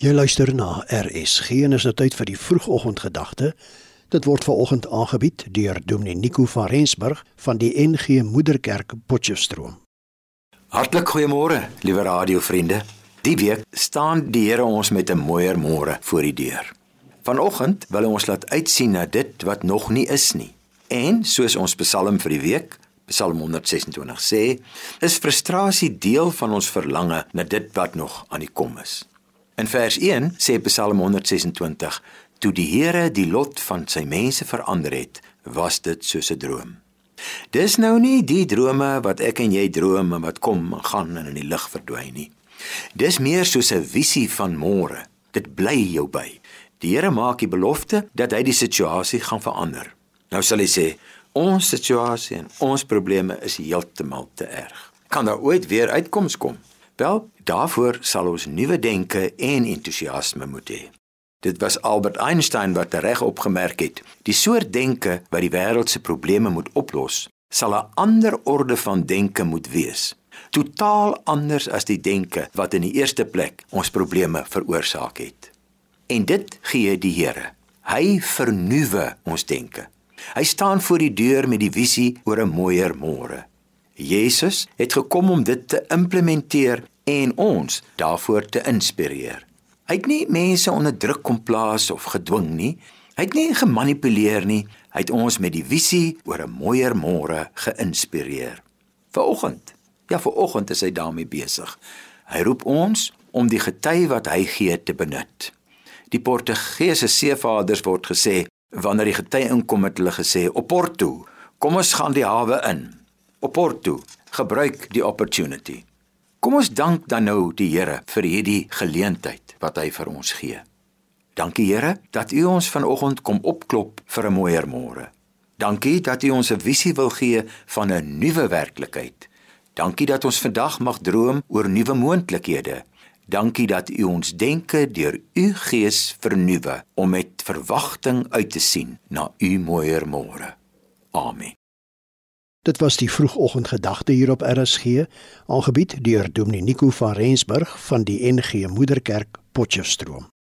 Jy luister na RSG en is nou tyd vir die vroegoggendgedagte. Dit word veraloggend aangebied deur Dominee Nico van Rensburg van die NG Moederkerk Potchefstroom. Hartlik goeiemôre, liewe radiovriende. Die week staan die Here ons met 'n mooier môre voor die deur. Vanoggend wil hy ons laat uitsien na dit wat nog nie is nie. En soos ons Psalm vir die week, Psalm 126 sê, is frustrasie deel van ons verlange na dit wat nog aan die kom is. In vers 1 sê Psalm 126: Toe die Here die lot van sy mense verander het, was dit soos 'n droom. Dis nou nie die drome wat ek en jy droom en wat kom en gaan en in die lug verdwyn nie. Dis meer soos 'n visie van môre. Dit bly jou by. Die Here maak die belofte dat hy die situasie gaan verander. Nou sal hy sê, ons situasie en ons probleme is heeltemal te erg. Kan daar ooit weer uitkoms kom? Wel, daarvoor sal ons nuwe denke en entoesiasme moet hê. Dit was Albert Einstein wat reg opgemerk het: die soort denke wat die wêreld se probleme moet oplos, sal 'n ander orde van denke moet wees. Totaal anders as die denke wat in die eerste plek ons probleme veroorsaak het. En dit gee die Here. Hy vernuwe ons denke. Hy staan voor die deur met die visie oor 'n mooier môre. Jesus het gekom om dit te implementeer en ons daarvoor te inspireer. Hy het nie mense onder druk kom plaas of gedwing nie. Hy het nie gemanipuleer nie. Hy het ons met die visie oor 'n mooier môre geïnspireer. Vanoggend, ja vanoggend is hy daarmee besig. Hy roep ons om die gety wat hy gee te benut. Die Portugese seevaders word gesê wanneer die gety inkom het hulle gesê op Porto, kom ons gaan die hawe in. Op Porto, gebruik die opportunity. Kom ons dank dan nou die Here vir hierdie geleentheid wat hy vir ons gee. Dankie Here dat U ons vanoggend kom opklop vir 'n mooier môre. Dankie dat U ons 'n visie wil gee van 'n nuwe werklikheid. Dankie dat ons vandag mag droom oor nuwe moontlikhede. Dankie dat U ons denke deur U Gees vernuwe om met verwagting uit te sien na U mooier môre. Amen. Dit was die vroegoggendgedagte hier op RSG, aangebied deur Dominee Nico van Rensburg van die NG Moederkerk Potchefstroom.